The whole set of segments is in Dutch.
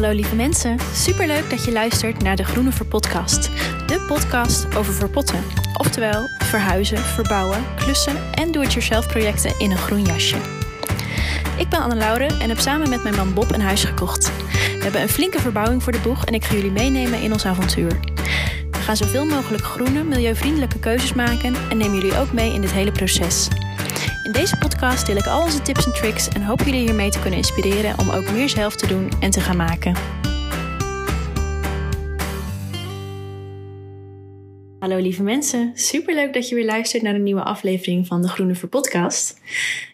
Hallo lieve mensen, superleuk dat je luistert naar de Groene Verpodcast. De podcast over verpotten, oftewel verhuizen, verbouwen, klussen en do-it-yourself projecten in een groen jasje. Ik ben Anne Laure en heb samen met mijn man Bob een huis gekocht. We hebben een flinke verbouwing voor de boeg en ik ga jullie meenemen in ons avontuur. We gaan zoveel mogelijk groene, milieuvriendelijke keuzes maken en nemen jullie ook mee in dit hele proces. In deze podcast deel ik al onze tips en tricks en hoop jullie hiermee te kunnen inspireren om ook meer zelf te doen en te gaan maken. Hallo lieve mensen, superleuk dat je weer luistert naar een nieuwe aflevering van de Groene Ver Podcast.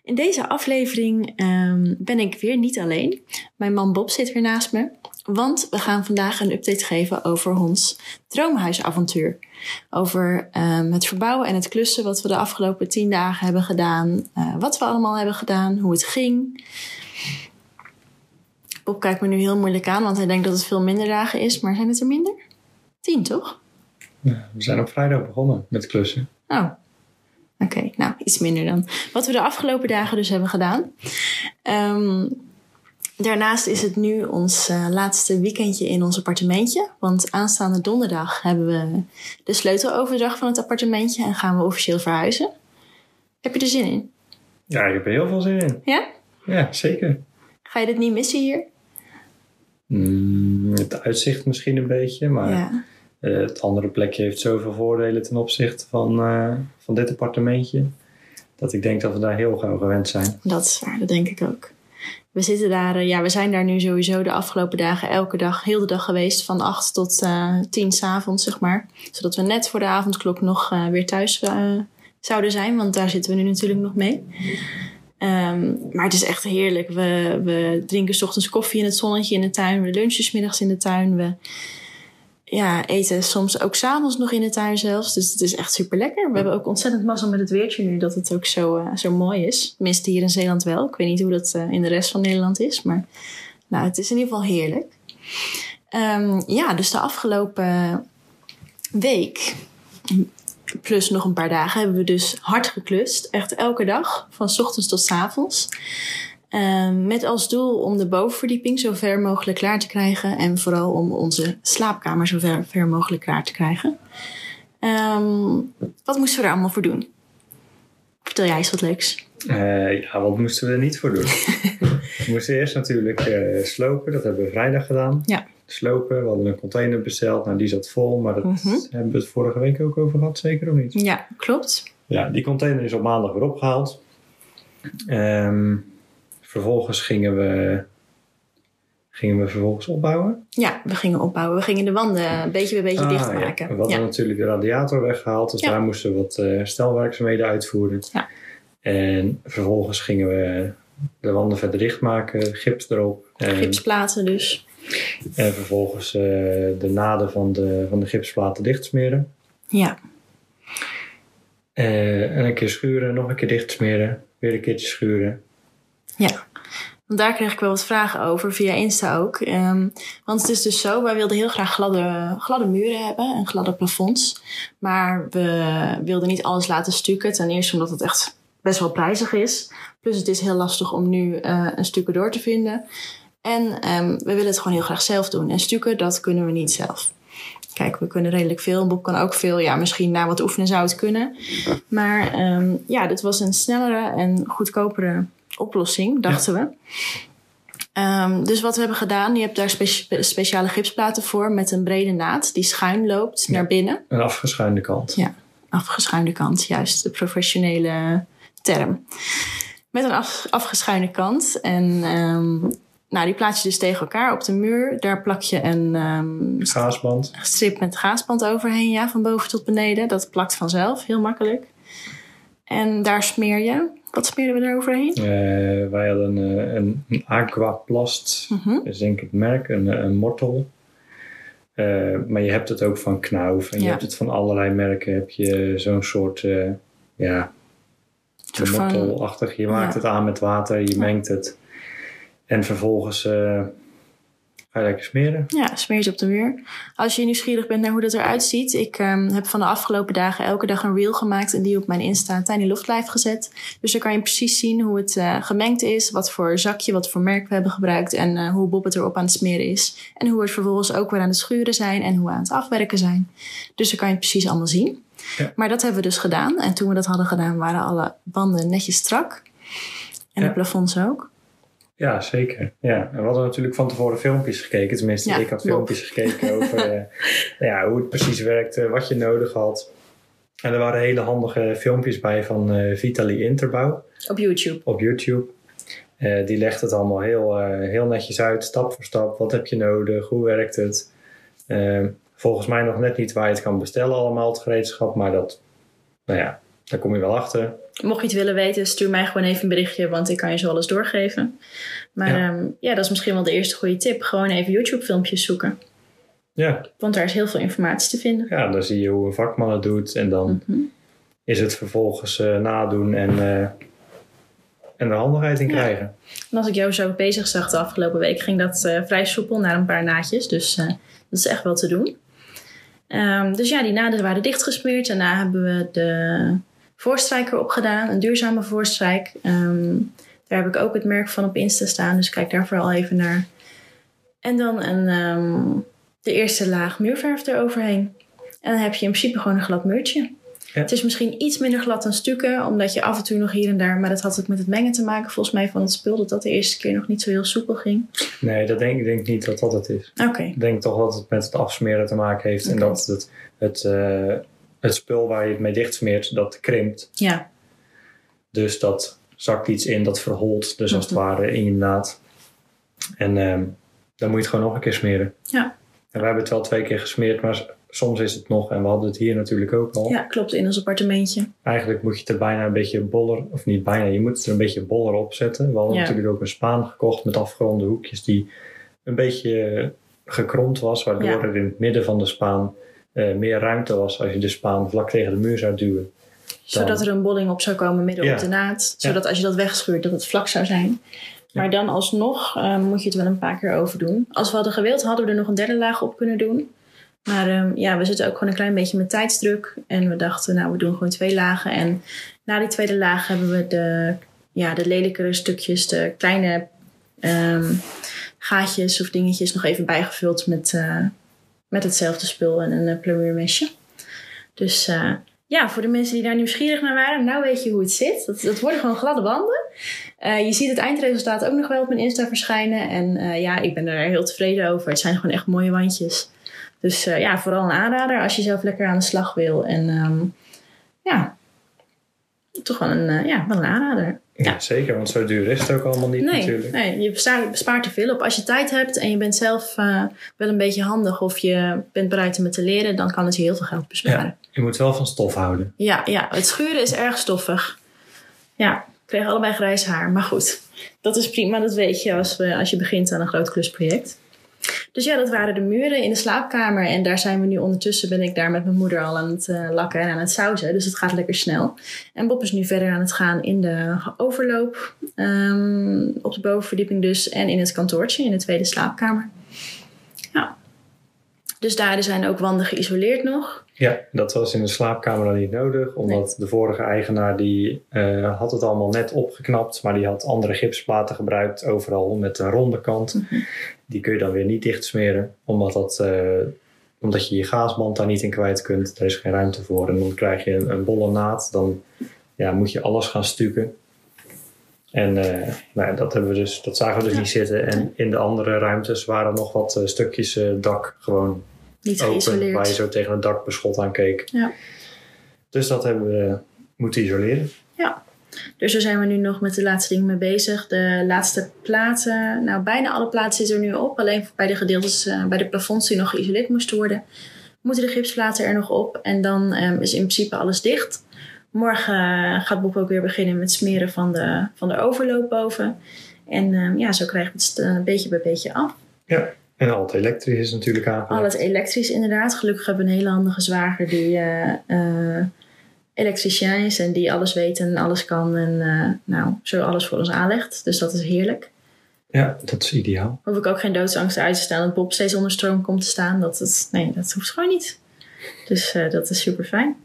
In deze aflevering ehm, ben ik weer niet alleen. Mijn man Bob zit weer naast me, want we gaan vandaag een update geven over ons droomhuisavontuur. Over um, het verbouwen en het klussen wat we de afgelopen tien dagen hebben gedaan. Uh, wat we allemaal hebben gedaan, hoe het ging. Bob kijkt me nu heel moeilijk aan, want hij denkt dat het veel minder dagen is. Maar zijn het er minder? Tien, toch? We zijn op vrijdag begonnen met klussen. Oh, oké. Okay, nou, iets minder dan. Wat we de afgelopen dagen dus hebben gedaan. Um, Daarnaast is het nu ons uh, laatste weekendje in ons appartementje. Want aanstaande donderdag hebben we de sleuteloverdracht van het appartementje en gaan we officieel verhuizen. Heb je er zin in? Ja, ik heb er heel veel zin in. Ja? Ja, zeker. Ga je dit niet missen hier? Mm, het uitzicht misschien een beetje, maar ja. Uh, het andere plekje heeft zoveel voordelen ten opzichte van, uh, van dit appartementje. Dat ik denk dat we daar heel gauw gewend zijn. Dat is waar, dat denk ik ook. We zitten daar, ja, we zijn daar nu sowieso de afgelopen dagen elke dag, heel de dag geweest, van 8 tot uh, 10 s'avonds, zeg maar. Zodat we net voor de avondklok nog weer thuis zouden zijn, want daar zitten we nu natuurlijk nog mee. Um, maar het is echt heerlijk. We, we drinken s ochtends koffie in het zonnetje in de tuin, we lunchen middags in de tuin. We, ja, eten soms ook s'avonds nog in de tuin zelfs. Dus het is echt super lekker. We hebben ook ontzettend mazzel met het weertje nu dat het ook zo, uh, zo mooi is. Tenminste hier in Zeeland wel. Ik weet niet hoe dat uh, in de rest van Nederland is. Maar nou, het is in ieder geval heerlijk. Um, ja, dus de afgelopen week, plus nog een paar dagen, hebben we dus hard geklust. Echt elke dag, van ochtends tot s avonds. Um, met als doel om de bovenverdieping zo ver mogelijk klaar te krijgen. En vooral om onze slaapkamer zo ver, ver mogelijk klaar te krijgen. Um, wat moesten we er allemaal voor doen? Vertel jij eens wat leuks. Uh, ja, wat moesten we er niet voor doen? we moesten eerst natuurlijk uh, slopen. Dat hebben we vrijdag gedaan. Ja. Slopen. We hadden een container besteld. Nou, die zat vol. Maar dat mm -hmm. hebben we het vorige week ook over gehad. Zeker of niet? Ja, klopt. Ja, die container is op maandag weer opgehaald. Um, Vervolgens gingen we, gingen we vervolgens opbouwen. Ja, we gingen opbouwen. We gingen de wanden een beetje bij beetje ah, dichtmaken. Ja. We hadden ja. natuurlijk de radiator weggehaald. Dus ja. daar moesten we wat uh, herstelwerkzaamheden uitvoeren. Ja. En vervolgens gingen we de wanden verder dichtmaken. Gips erop. En, Gipsplaten dus. En vervolgens uh, de naden van de, van de gipsplaten dichtsmeren. Ja. Uh, en een keer schuren, nog een keer dichtsmeren. Weer een keertje schuren. Ja, want daar kreeg ik wel wat vragen over, via Insta ook. Um, want het is dus zo, wij wilden heel graag gladde, gladde muren hebben en gladde plafonds. Maar we wilden niet alles laten stukken. Ten eerste omdat het echt best wel prijzig is. Plus het is heel lastig om nu uh, een stukken door te vinden. En um, we willen het gewoon heel graag zelf doen. En stukken, dat kunnen we niet zelf. Kijk, we kunnen redelijk veel. Bob kan ook veel. Ja, misschien na wat oefenen zou het kunnen. Maar um, ja, dit was een snellere en goedkopere oplossing, dachten ja. we. Um, dus wat we hebben gedaan, je hebt daar spe speciale gipsplaten voor met een brede naad die schuin loopt ja. naar binnen. Een afgeschuinde kant. Ja, afgeschuinde kant, juist de professionele term. Met een af afgeschuinde kant. En um, nou, die plaats je dus tegen elkaar op de muur. Daar plak je een um, gaasband. strip met gaasband overheen, ja, van boven tot beneden. Dat plakt vanzelf, heel makkelijk. En daar smeer je wat smeren we daar overheen? Uh, wij hadden uh, een, een Aquaplast, -hmm. is denk ik het merk, een, een mortel. Uh, maar je hebt het ook van Knauf en ja. je hebt het van allerlei merken. Heb je zo'n soort, ja, mortelachtig. Je maakt ja. het aan met water, je mengt het. En vervolgens Ga je lekker smeren? Ja, smeer je op de muur. Als je nieuwsgierig bent naar hoe dat eruit ziet. Ik um, heb van de afgelopen dagen elke dag een reel gemaakt. En die op mijn Insta Tiny Loft Life gezet. Dus dan kan je precies zien hoe het uh, gemengd is. Wat voor zakje, wat voor merk we hebben gebruikt. En uh, hoe Bob het erop aan het smeren is. En hoe we het vervolgens ook weer aan het schuren zijn. En hoe we aan het afwerken zijn. Dus dan kan je het precies allemaal zien. Ja. Maar dat hebben we dus gedaan. En toen we dat hadden gedaan waren alle banden netjes strak. En ja. de plafonds ook. Ja, zeker. Ja. En we hadden natuurlijk van tevoren filmpjes gekeken. Tenminste, ja, ik had filmpjes gekeken over uh, ja, hoe het precies werkte, wat je nodig had. En er waren hele handige filmpjes bij van uh, Vitaly Interbouw. Op YouTube. Op YouTube. Uh, die legt het allemaal heel, heel netjes uit, stap voor stap. Wat heb je nodig? Hoe werkt het? volgens mij nog net niet waar je het kan bestellen allemaal, het gereedschap. Maar dat, nou ja, daar kom je wel achter. Mocht je het willen weten, stuur mij gewoon even een berichtje, want ik kan je zo alles doorgeven. Maar ja, um, ja dat is misschien wel de eerste goede tip. Gewoon even YouTube-filmpjes zoeken. Ja. Want daar is heel veel informatie te vinden. Ja, dan zie je hoe een vakman het doet en dan mm -hmm. is het vervolgens uh, nadoen en, uh, en er handigheid in ja. krijgen. En als ik jou zo bezig zag de afgelopen week, ging dat uh, vrij soepel naar een paar naadjes. Dus dat is echt wel te doen. Um, dus ja, die naden waren dichtgesmeerd. Daarna hebben we de voorstrijker opgedaan, een duurzame voorstrijk. Um, daar heb ik ook het merk van op Insta staan, dus kijk daar vooral even naar. En dan een, um, de eerste laag muurverf eroverheen. En dan heb je in principe gewoon een glad muurtje. Ja. Het is misschien iets minder glad dan stukken, omdat je af en toe nog hier en daar, maar dat had ook met het mengen te maken volgens mij van het spul, dat dat de eerste keer nog niet zo heel soepel ging. Nee, dat denk ik denk niet dat dat het is. Oké. Okay. Ik denk toch dat het met het afsmeren te maken heeft okay. en dat het, het, uh, het spul waar je het mee dichtsmeert, dat krimpt. Ja. Dus dat zakt iets in, dat verholt dus als het ware in je naad. En um, dan moet je het gewoon nog een keer smeren. Ja. En we hebben het wel twee keer gesmeerd, maar soms is het nog, en we hadden het hier natuurlijk ook al. Ja, klopt, in ons appartementje. Eigenlijk moet je het er bijna een beetje boller, of niet bijna, je moet het er een beetje boller op zetten. We hadden ja. natuurlijk ook een spaan gekocht met afgeronde hoekjes die een beetje gekromd was, waardoor ja. er in het midden van de spaan uh, meer ruimte was als je de spaan vlak tegen de muur zou duwen. Dan... Zodat er een bolling op zou komen midden ja. op de naad. Zodat ja. als je dat wegschuurt, dat het vlak zou zijn. Maar dan alsnog uh, moet je het wel een paar keer overdoen. Als we hadden gewild, hadden we er nog een derde laag op kunnen doen. Maar um, ja, we zitten ook gewoon een klein beetje met tijdsdruk. En we dachten, nou, we doen gewoon twee lagen. En na die tweede laag hebben we de, ja, de lelijkere stukjes, de kleine um, gaatjes of dingetjes nog even bijgevuld met, uh, met hetzelfde spul en een uh, plamuurmesje. Dus uh, ja, voor de mensen die daar nieuwsgierig naar waren, nou weet je hoe het zit. Dat, dat worden gewoon gladde banden. Uh, je ziet het eindresultaat ook nog wel op mijn Insta verschijnen. En ja, ik ben er heel tevreden over. Het zijn gewoon echt mooie wandjes. Dus ja, vooral een aanrader als je zelf lekker aan de slag wil. En um, ja, toch wel een, ja, wel een aanrader. Ja, zeker, want zo duur is het ook allemaal niet nee, natuurlijk. Nee, je bespaart, bespaart er veel op. Als je tijd hebt en je bent zelf uh, wel een beetje handig of je bent bereid om het te leren, dan kan het je heel veel geld besparen. Ja, je moet wel van stof houden. Ja, ja, het schuren is erg stoffig. Ja, we kregen allebei grijs haar, maar goed. Dat is prima, dat weet je als, we, als je begint aan een groot klusproject. Dus ja, dat waren de muren in de slaapkamer. En daar zijn we nu ondertussen, ben ik daar met mijn moeder al aan het uh, lakken en aan het sausen. Dus het gaat lekker snel. En Bob is nu verder aan het gaan in de overloop. Um, op de bovenverdieping dus. En in het kantoortje, in de tweede slaapkamer. Dus daar zijn ook wanden geïsoleerd nog. Ja, dat was in de slaapkamer dan niet nodig. Omdat nee. de vorige eigenaar die uh, had het allemaal net opgeknapt. Maar die had andere gipsplaten gebruikt overal met een ronde kant. Mm -hmm. Die kun je dan weer niet dicht smeren. Omdat, dat, uh, omdat je je gaasband daar niet in kwijt kunt. Er is geen ruimte voor. En dan krijg je een, een bolle naad. Dan ja, moet je alles gaan stukken. En uh, nou, dat, hebben we dus, dat zagen we dus ja. niet zitten. En in de andere ruimtes waren nog wat uh, stukjes uh, dak gewoon niet open. geïsoleerd. Waar je zo tegen het dakbeschot aan keek. Ja. Dus dat hebben we moeten isoleren. Ja. Dus daar zijn we nu nog met de laatste dingen mee bezig. De laatste platen, nou bijna alle platen zitten er nu op. Alleen bij de gedeeltes, bij de plafonds die nog geïsoleerd moesten worden, moeten de gipsplaten er nog op. En dan um, is in principe alles dicht. Morgen gaat Bob ook weer beginnen met smeren van de, van de overloop boven. En um, ja, zo krijgen we het een beetje bij beetje af. Ja, en al het elektrisch is natuurlijk aangelegd. Al het elektrisch inderdaad. Gelukkig hebben we een hele handige zwager die uh, uh, elektricien is. En die alles weet en alles kan. En nou, zo alles voor ons aanlegt. Dus dat is heerlijk. Ja, dat is ideaal. Hoef ik ook geen doodsangst uit te staan dat Bob steeds onder stroom komt te staan. Dat nee, dat hoeft gewoon niet. Dus dat is super fijn.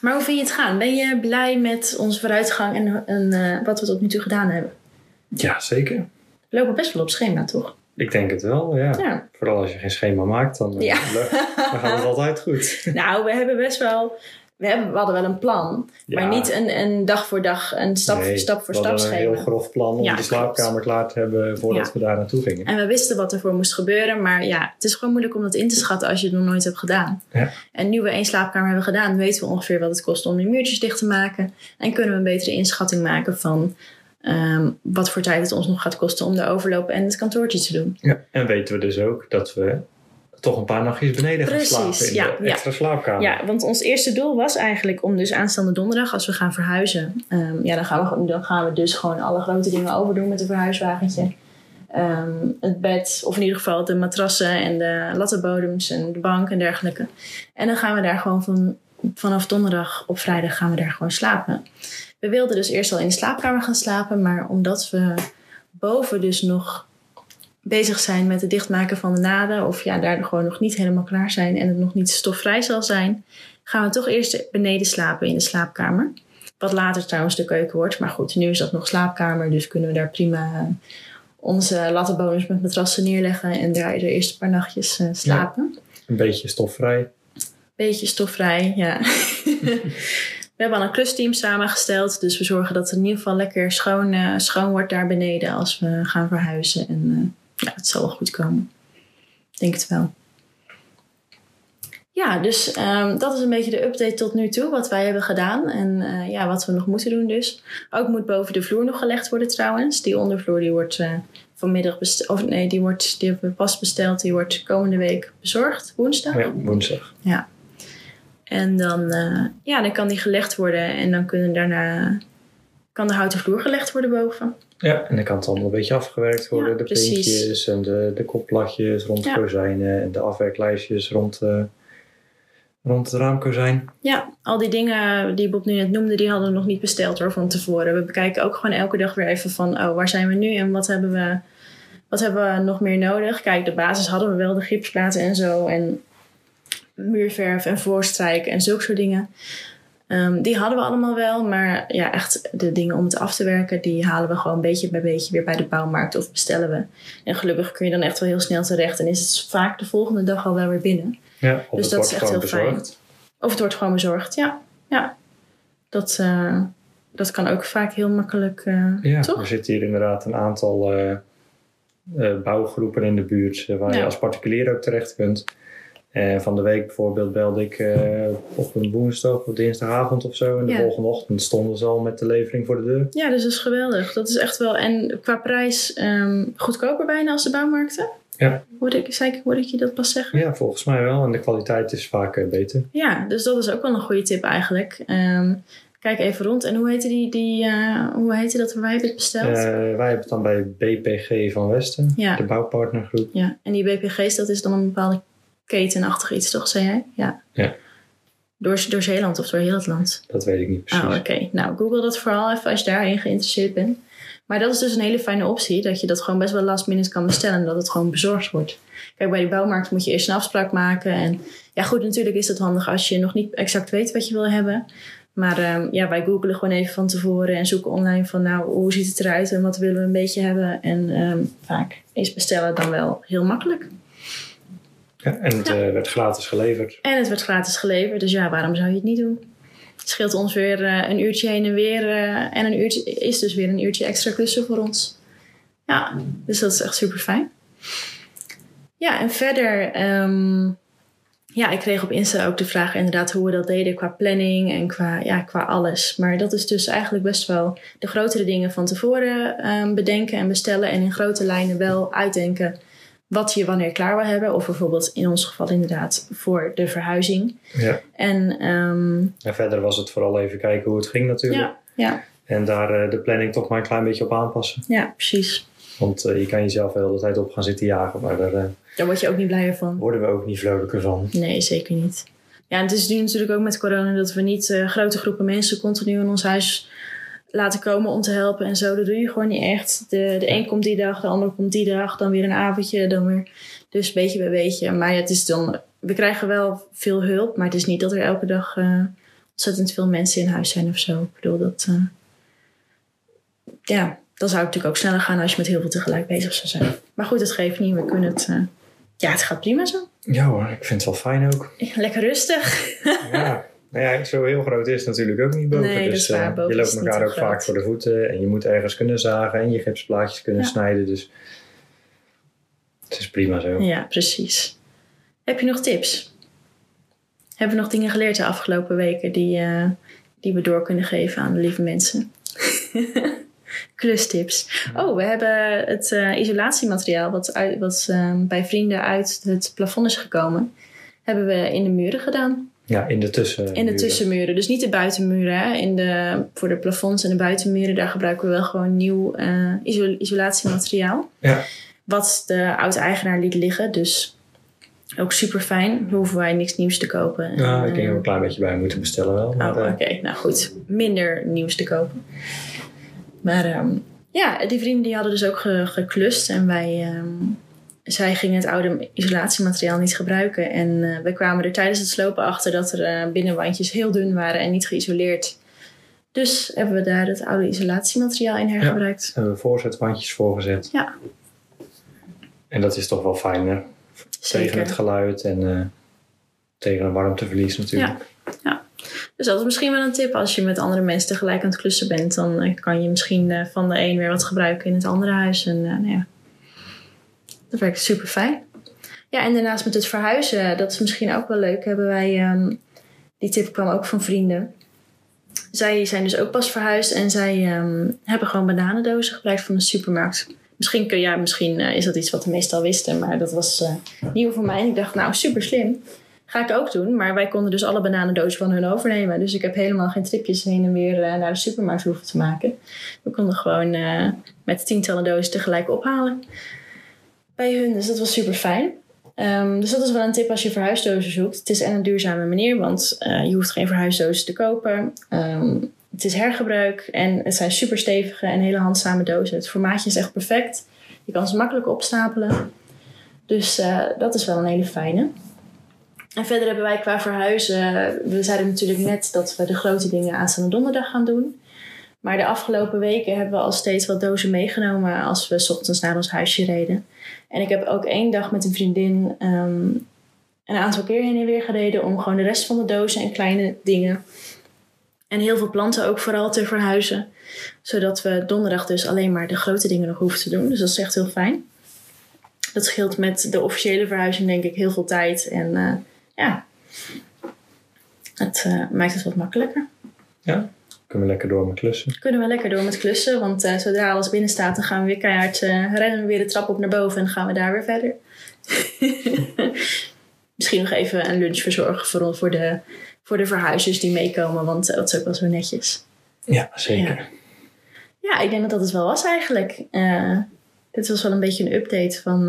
Maar hoe vind je het gaan? Ben je blij met onze vooruitgang en, en uh, wat we tot nu toe gedaan hebben? Ja, zeker. We lopen best wel op schema, toch? Ik denk het wel, ja. ja. Vooral als je geen schema maakt, dan, uh, ja. dan gaat het altijd goed. Nou, we hebben best wel we, hebben, we hadden wel een plan, maar niet een, een dag voor dag, een stap, nee, stap voor stap schema. een heel grof plan om ja, de slaapkamer klaar te hebben voordat ja. we daar naartoe gingen. En we wisten wat er voor moest gebeuren, maar ja, het is gewoon moeilijk om dat in te schatten als je het nog nooit hebt gedaan. Ja. En nu we één slaapkamer hebben gedaan, weten we ongeveer wat het kost om die muurtjes dicht te maken. En kunnen we een betere inschatting maken van um, wat voor tijd het ons nog gaat kosten om de overloop en het kantoortje te doen. Ja, en weten we dus ook dat we toch een paar nachtjes beneden gaan slapen in ja, de extra slaapkamer. Ja, want ons eerste doel was eigenlijk om dus aanstaande donderdag, als we gaan verhuizen, um, ja, dan gaan, we, dan gaan we dus gewoon alle grote dingen overdoen met een verhuiswagentje. Um, het bed, of in ieder geval de matrassen en de lattenbodems en de bank en dergelijke. En dan gaan we daar gewoon van, vanaf donderdag op vrijdag gaan we daar gewoon slapen. We wilden dus eerst al in de slaapkamer gaan slapen, maar omdat we boven dus nog bezig zijn met het dichtmaken van de naden, of ja, daar gewoon nog niet helemaal klaar zijn en het nog niet stofvrij zal zijn, gaan we toch eerst beneden slapen in de slaapkamer. Wat later trouwens de keuken wordt. Maar goed, nu is dat nog slaapkamer, dus kunnen we daar prima onze lattenbonus met matrassen neerleggen en daar de eerste paar nachtjes uh, slapen. een beetje stofvrij. Beetje stofvrij, ja. we hebben al een klusteam samengesteld, dus we zorgen dat het in ieder geval lekker schoon, uh, schoon wordt daar beneden als we gaan verhuizen. En uh, ja, het zal wel goed komen. Ik denk het wel. Ja, dus um, dat is een beetje de update tot nu toe, wat wij hebben gedaan en uh, ja, wat we nog moeten doen dus. Ook moet boven de vloer nog gelegd worden trouwens. Die ondervloer die wordt uh, vanmiddag besteld, of nee, die, wordt, die hebben we pas besteld. Die wordt komende week bezorgd, woensdag. Ja, woensdag. Ja. En dan, uh, ja, dan kan die gelegd worden en dan kunnen daarna, kan de houten vloer gelegd worden boven. Ja, en dan kan het allemaal een beetje afgewerkt worden. de puntjes en de, de kopplatjes rond de kozijnen en de afwerklijstjes rond, uh, rond het raamkozijn. Ja, al die dingen die Bob nu net noemde, die hadden we nog niet besteld hoor, van tevoren. We bekijken ook gewoon elke dag weer even van, oh, waar zijn we nu en wat hebben we, wat hebben we nog meer nodig? Kijk, de basis hadden we wel, de gipsplaten en zo en muurverf en voorstrijk en zulke soort dingen. Um, die hadden we allemaal wel, maar ja, echt de dingen om het af te werken, die halen we gewoon beetje bij beetje weer bij de bouwmarkt of bestellen we. En gelukkig kun je dan echt wel heel snel terecht en is het vaak de volgende dag al wel weer binnen. Ja, of dus het dat wordt is echt heel bezorgd. fijn. Of het wordt gewoon bezorgd, ja. ja. Dat, uh, dat kan ook vaak heel makkelijk. Uh, ja, toch? er zitten hier inderdaad een aantal uh, bouwgroepen in de buurt waar ja. je als particulier ook terecht kunt. Uh, van de week bijvoorbeeld belde ik uh, op een woensdag of dinsdagavond of zo. En de volgende ochtend stonden ze al met de levering voor de deur. Ja, dus dat is geweldig. Dat is echt wel. En qua prijs um, goedkoper bijna als de bouwmarkten. Ja. Hoorde ik, zei, hoorde ik je dat pas zeggen? Ja, volgens mij wel. En de kwaliteit is vaak uh, beter. Ja, dus dat is ook wel een goede tip eigenlijk. Um, kijk even rond. En hoe heette die, die hoe heette dat waar wij hebben het besteld? wij hebben het dan bij BPG van Westen, ja. de bouwpartnergroep. Ja, en die BPG's, dat is dan een bepaalde ketenachtig iets, toch, zei jij? Ja. ja. Door, door Zeeland of door heel het land? Dat weet ik niet precies. Oh, oké. Nou, google dat vooral even als je daarin geïnteresseerd bent. Maar dat is dus een hele fijne optie. Dat je dat gewoon best wel last minute kan bestellen. En dat het gewoon bezorgd wordt. Kijk, bij de bouwmarkt moet je eerst een afspraak maken. En ja, goed, natuurlijk is het handig als je nog niet exact weet wat je wil hebben. Maar um, ja, wij googelen gewoon even van tevoren en zoeken online van nou, hoe ziet het eruit en wat willen we een beetje hebben. En um, vaak is bestellen dan wel heel makkelijk. Ja, en het ja. uh, werd gratis geleverd. En het werd gratis geleverd, dus ja, waarom zou je het niet doen? Het scheelt ons weer uh, een uurtje heen en weer. Uh, en een uurtje is dus weer een uurtje extra klussen voor ons. Ja, dus dat is echt super fijn. Ja, en verder. Um, ja, ik kreeg op Insta ook de vraag inderdaad hoe we dat deden qua planning en qua, ja, qua alles. Maar dat is dus eigenlijk best wel de grotere dingen van tevoren um, bedenken en bestellen. En in grote lijnen wel uitdenken wat je wanneer klaar wil hebben. Of bijvoorbeeld in ons geval inderdaad voor de verhuizing. Ja. En, um, en verder was het vooral even kijken hoe het ging natuurlijk. Ja, ja. En daar uh, de planning toch maar een klein beetje op aanpassen. Ja, precies. Want uh, je kan jezelf wel de hele tijd op gaan zitten jagen. Maar daar, uh, daar word je ook niet blijer van. Worden we ook niet vrolijker van. Nee, zeker niet. Ja, en het is nu natuurlijk ook met corona dat we niet grote groepen mensen continu in ons huis laten komen om te helpen en zo. Dat doe je gewoon niet echt. De, de een komt die dag, de ander komt die dag, dan weer een avondje, dan weer. Dus beetje bij beetje. Maar het is dan, we krijgen wel veel hulp, maar het is niet dat er elke dag uh, ontzettend veel mensen in huis zijn of zo. Ik bedoel, dat. Uh, ja, dan zou het natuurlijk ook sneller gaan als je met heel veel tegelijk bezig zou zijn. Maar goed, het geeft niet. We kunnen het. Uh, ja, het gaat prima zo. Ja hoor, ik vind het wel fijn ook. Lekker rustig. ja. Nou ja, zo heel groot is natuurlijk ook niet boven. Nee, dus waar, boven je loopt elkaar ook vaak voor de voeten. En je moet ergens kunnen zagen en je gipsplaatjes kunnen snijden. Dus het is prima zo. Ja, precies. Heb je nog tips? Hebben we nog dingen geleerd de afgelopen weken die, uh, die we door kunnen geven aan de lieve mensen? Klustips. Oh, we hebben het uh, isolatiemateriaal wat, uit, wat uh, bij vrienden uit het plafond is gekomen, hebben we in de muren gedaan. Ja, in de tussenmuren. In de tussenmuren. Dus niet de buitenmuren. In de, voor de plafonds en de buitenmuren, daar gebruiken we wel gewoon nieuw uh, isolatiemateriaal. Ja. Wat de oude-eigenaar liet liggen. Dus ook super fijn. hoeven wij niks nieuws te kopen. Ja, ik denk er een klein beetje bij moeten bestellen wel. oh, oké. Nou goed. Minder nieuws te kopen. Maar um, ja, die vrienden die hadden dus ook ge geklust. En wij... Um, zij gingen het oude isolatiemateriaal niet gebruiken. En uh, we kwamen er tijdens het slopen achter dat er uh, binnenwandjes heel dun waren en niet geïsoleerd. Dus hebben we daar het oude isolatiemateriaal in hergebruikt. Ja, hebben we voorzetwandjes voorgezet. Ja. En dat is toch wel fijner. Zeker. Tegen het geluid en uh, tegen een warmteverlies natuurlijk. Ja. ja. Dus dat is misschien wel een tip. Als je met andere mensen tegelijk aan het klussen bent, dan kan je misschien van de een weer wat gebruiken in het andere huis. En nou ja, dat werkt super fijn. Ja, en daarnaast met het verhuizen, dat is misschien ook wel leuk, hebben wij, um, die tip kwam ook van vrienden. Zij zijn dus ook pas verhuisd en zij um, hebben gewoon bananendozen gebruikt van de supermarkt. Misschien, kun, ja, misschien uh, is dat iets wat we meestal wisten, maar dat was uh, nieuw voor mij. En ik dacht, nou, super slim. Ga ik ook doen. Maar wij konden dus alle bananendozen van hun overnemen. Dus ik heb helemaal geen tripjes heen en weer uh, naar de supermarkt hoeven te maken. We konden gewoon met tientallen dozen tegelijk ophalen bij hun. Dus dat was super fijn. Um, dus dat is wel een tip als je verhuisdozen zoekt. Het is en een duurzame manier, want uh, je hoeft geen verhuisdozen te kopen. Um, het is hergebruik en het zijn super stevige en hele handzame dozen. Het formaatje is echt perfect. Je kan ze makkelijk opstapelen. Dus uh, dat is wel een hele fijne. En verder hebben wij qua verhuizen. We zeiden natuurlijk net dat we de grote dingen aanstaande donderdag gaan doen. Maar de afgelopen weken hebben we al steeds wat dozen meegenomen als we ochtends naar ons huisje reden. En ik heb ook één dag met een vriendin um, een aantal keer heen en weer gereden om gewoon de rest van de dozen en kleine dingen en heel veel planten ook vooral te verhuizen. Zodat we donderdag dus alleen maar de grote dingen nog hoeven te doen. Dus dat is echt heel fijn. Dat scheelt met de officiële verhuizing denk ik heel veel tijd. En uh, ja, het uh, maakt het wat makkelijker. Ja, kunnen we lekker door met klussen. Kunnen we lekker door met klussen. Want uh, zodra alles binnen staat, dan gaan we weer keihard uh, rennen we weer de trap op naar boven en gaan we daar weer verder. Misschien nog even een lunch verzorgen voor, voor, de, voor de verhuizers die meekomen, want uh, dat is ook wel zo netjes. Ja, zeker. Ja. ja, ik denk dat dat het wel was eigenlijk. dit was wel een beetje een update van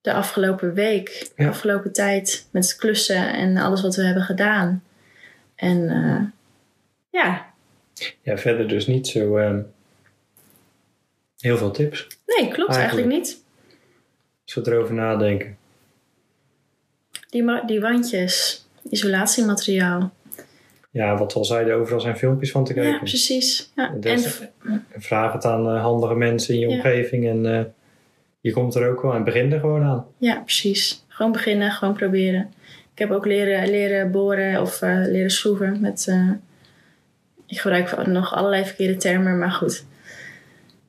de afgelopen week, de afgelopen tijd met klussen en alles wat we hebben gedaan. En ja. Ja, verder dus niet zo uh, heel veel tips. Nee, klopt eigenlijk, niet. Als we erover nadenken. Die, die wandjes, isolatiemateriaal. Ja, wat we al zeiden, overal zijn filmpjes van te kijken. Ja, precies. Ja. Dus, en, vraag het aan uh, handige mensen in je omgeving en uh, je komt er ook wel en begin er gewoon aan. Ja, precies. Gewoon beginnen, gewoon proberen. Ik heb ook leren, leren boren of uh, leren schroeven met ik gebruik nog allerlei verkeerde termen, maar goed.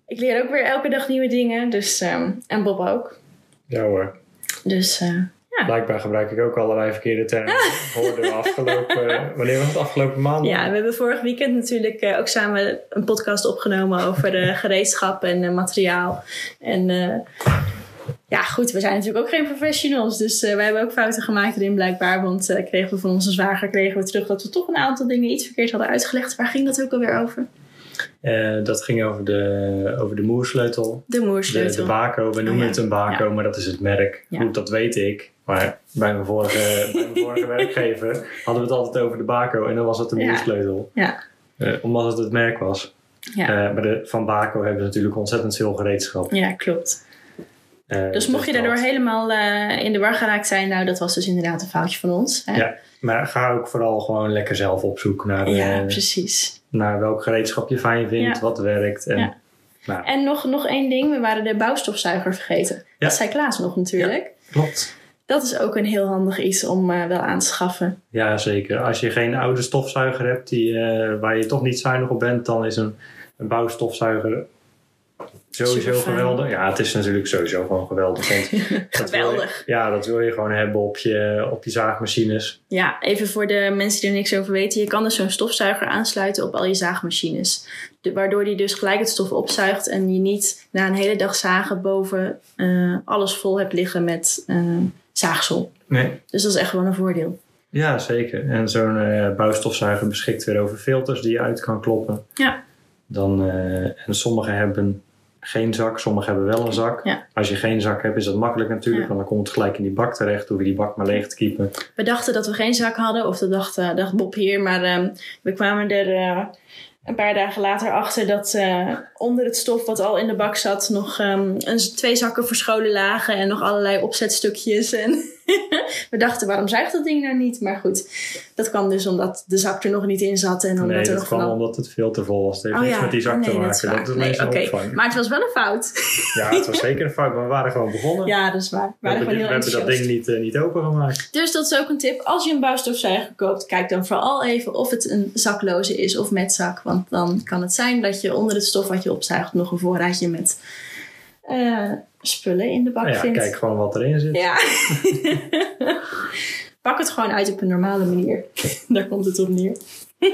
Ik leer ook weer elke dag nieuwe dingen. Dus, um, en Bob ook. Ja hoor. Dus uh, ja. Blijkbaar gebruik ik ook allerlei verkeerde termen. Hoorden we afgelopen... wanneer was het? Afgelopen maand? Ja, we hebben vorig weekend natuurlijk uh, ook samen een podcast opgenomen over uh, gereedschap en materiaal. En ja, goed, we zijn natuurlijk ook geen professionals. Dus uh, wij hebben ook fouten gemaakt erin blijkbaar. Want uh, kregen we van onze zwager kregen we terug dat we toch een aantal dingen iets verkeerd hadden uitgelegd. Waar ging dat ook alweer over? Uh, dat ging over de, over de moersleutel. De moersleutel. De, de Baco, we noemen oh, het een Baco, ja. maar dat is het merk. Ja. Goed, dat weet ik. Maar bij mijn vorige, bij mijn vorige werkgever hadden we het altijd over de Baco en dan was het de moersleutel. Ja. omdat het het merk was. Ja. bij de Van Baco hebben ze natuurlijk ontzettend veel gereedschap. Ja, klopt. Dus, dus mocht je daardoor helemaal in de war geraakt zijn, nou dat was dus inderdaad een foutje van ons. Hè? Ja, maar ga ook vooral gewoon lekker zelf op zoek naar, ja, precies. naar welk gereedschap je fijn vindt, wat werkt. En, ja. nou. en nog, nog één ding, we waren de bouwstofzuiger vergeten. Dat zei Klaas nog natuurlijk. klopt. Dat is ook een heel handig iets om uh, wel aan te schaffen. Ja, zeker. Als je geen oude stofzuiger hebt die, waar je toch niet zuinig op bent, dan is een, een bouwstofzuiger Sowieso geweldig. Ja, het is natuurlijk sowieso gewoon geweldig. geweldig. ja, dat wil je gewoon hebben op je, op je zaagmachines. Ja, even voor de mensen die er niks over weten. Je kan dus zo'n stofzuiger aansluiten op al je zaagmachines. waardoor die dus gelijk het stof opzuigt en je niet na een hele dag zagen boven uh, alles vol hebt liggen met uh, zaagsel. Nee. Dus dat is echt wel een voordeel. Ja, zeker. En zo'n uh, bouwstofzuiger beschikt weer over filters die je uit kan kloppen. Ja. Dan, en sommige hebben geen zak. Sommigen hebben wel een zak. Als je geen zak hebt, is dat makkelijk natuurlijk. Want dan komt het gelijk in die bak terecht. Hoef je die bak maar leeg te kiepen. We dachten dat we geen zak hadden. Of dat dacht, uh, dacht Bob hier. Maar uh, we kwamen er uh, een paar dagen later achter dat uh, onder het stof wat al in de bak zat... nog um, een, twee zakken verscholen lagen. En nog allerlei opzetstukjes. En we dachten, waarom zuigt dat ding nou niet? Maar goed, dat kwam dus omdat de zak er nog niet in zat. En omdat nee, er dat kwam omdat het veel te vol was. Het heeft oh, niks ja. met die zak nee, te maken. Dat, dat is nee, okay. Maar het was wel een fout. ja, het was zeker een fout. Maar we waren gewoon begonnen. Ja, dat is waar. We, we hebben dat ding niet, uh, niet opengemaakt. Dus dat is ook een tip. Als je een bouwstofzuiger koopt, kijk dan vooral even of het een zakloze is of met zak. Want dan kan het zijn dat je onder het stof wat je opzuigt nog een voorraadje met... Uh, spullen in de bak nou ja, vindt. Kijk gewoon wat erin zit. Ja. Pak het gewoon uit op een normale manier. Daar komt het op neer.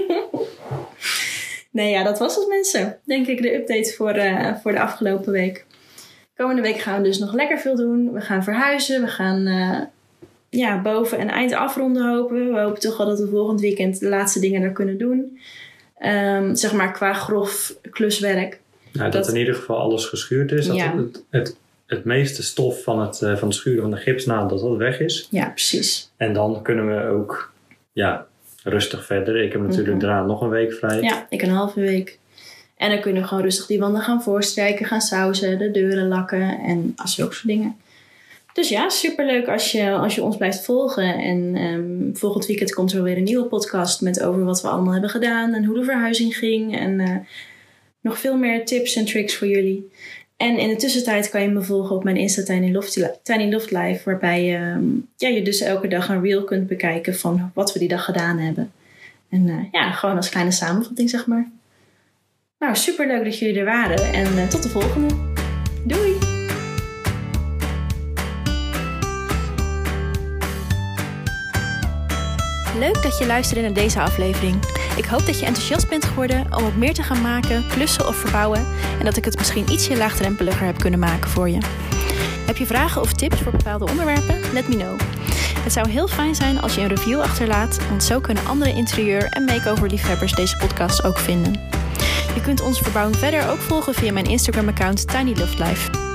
nee, ja, dat was het mensen. Denk ik de update voor, uh, voor de afgelopen week. Komende week gaan we dus nog lekker veel doen. We gaan verhuizen. We gaan uh, ja, boven en eind afronden hopen. We hopen toch wel dat we volgend weekend de laatste dingen er kunnen doen. Um, zeg maar qua grof kluswerk. Nou, dat, dat, in ieder geval alles geschuurd is. Dat ja. het, het het meeste stof van het, uh, van het schuren van de gips na dat dat weg is. Ja, precies. En dan kunnen we ook ja, rustig verder. Ik heb natuurlijk mm daarna nog een week vrij. Ja, ik een halve week. En dan kunnen we gewoon rustig die wanden gaan voorstrijken, gaan sausen, de deuren lakken en zulke soort dingen. Dus ja, superleuk als je, als je ons blijft volgen. En um, volgend weekend komt er weer een nieuwe podcast met over wat we allemaal hebben gedaan en hoe de verhuizing ging. En uh, nog veel meer tips en tricks voor jullie. En in de tussentijd kan je me volgen op mijn Insta Tiny Loft, Live. Waarbij um, ja, je dus elke dag een reel kunt bekijken van wat we die dag gedaan hebben. En uh, ja, gewoon als kleine samenvatting zeg maar. Nou, super leuk dat jullie er waren. En uh, tot de volgende. Doei! Leuk dat je luisterde naar deze aflevering. Ik hoop dat je enthousiast bent geworden om het meer te gaan maken, klussen of verbouwen en dat ik het misschien ietsje laagdrempeliger heb kunnen maken voor je. Heb je vragen of tips voor bepaalde onderwerpen? Let me know. Het zou heel fijn zijn als je een review achterlaat, want zo kunnen andere interieur- en makeover-liefhebbers deze podcast ook vinden. Je kunt onze verbouwing verder ook volgen via mijn Instagram-account TinyLoveLife.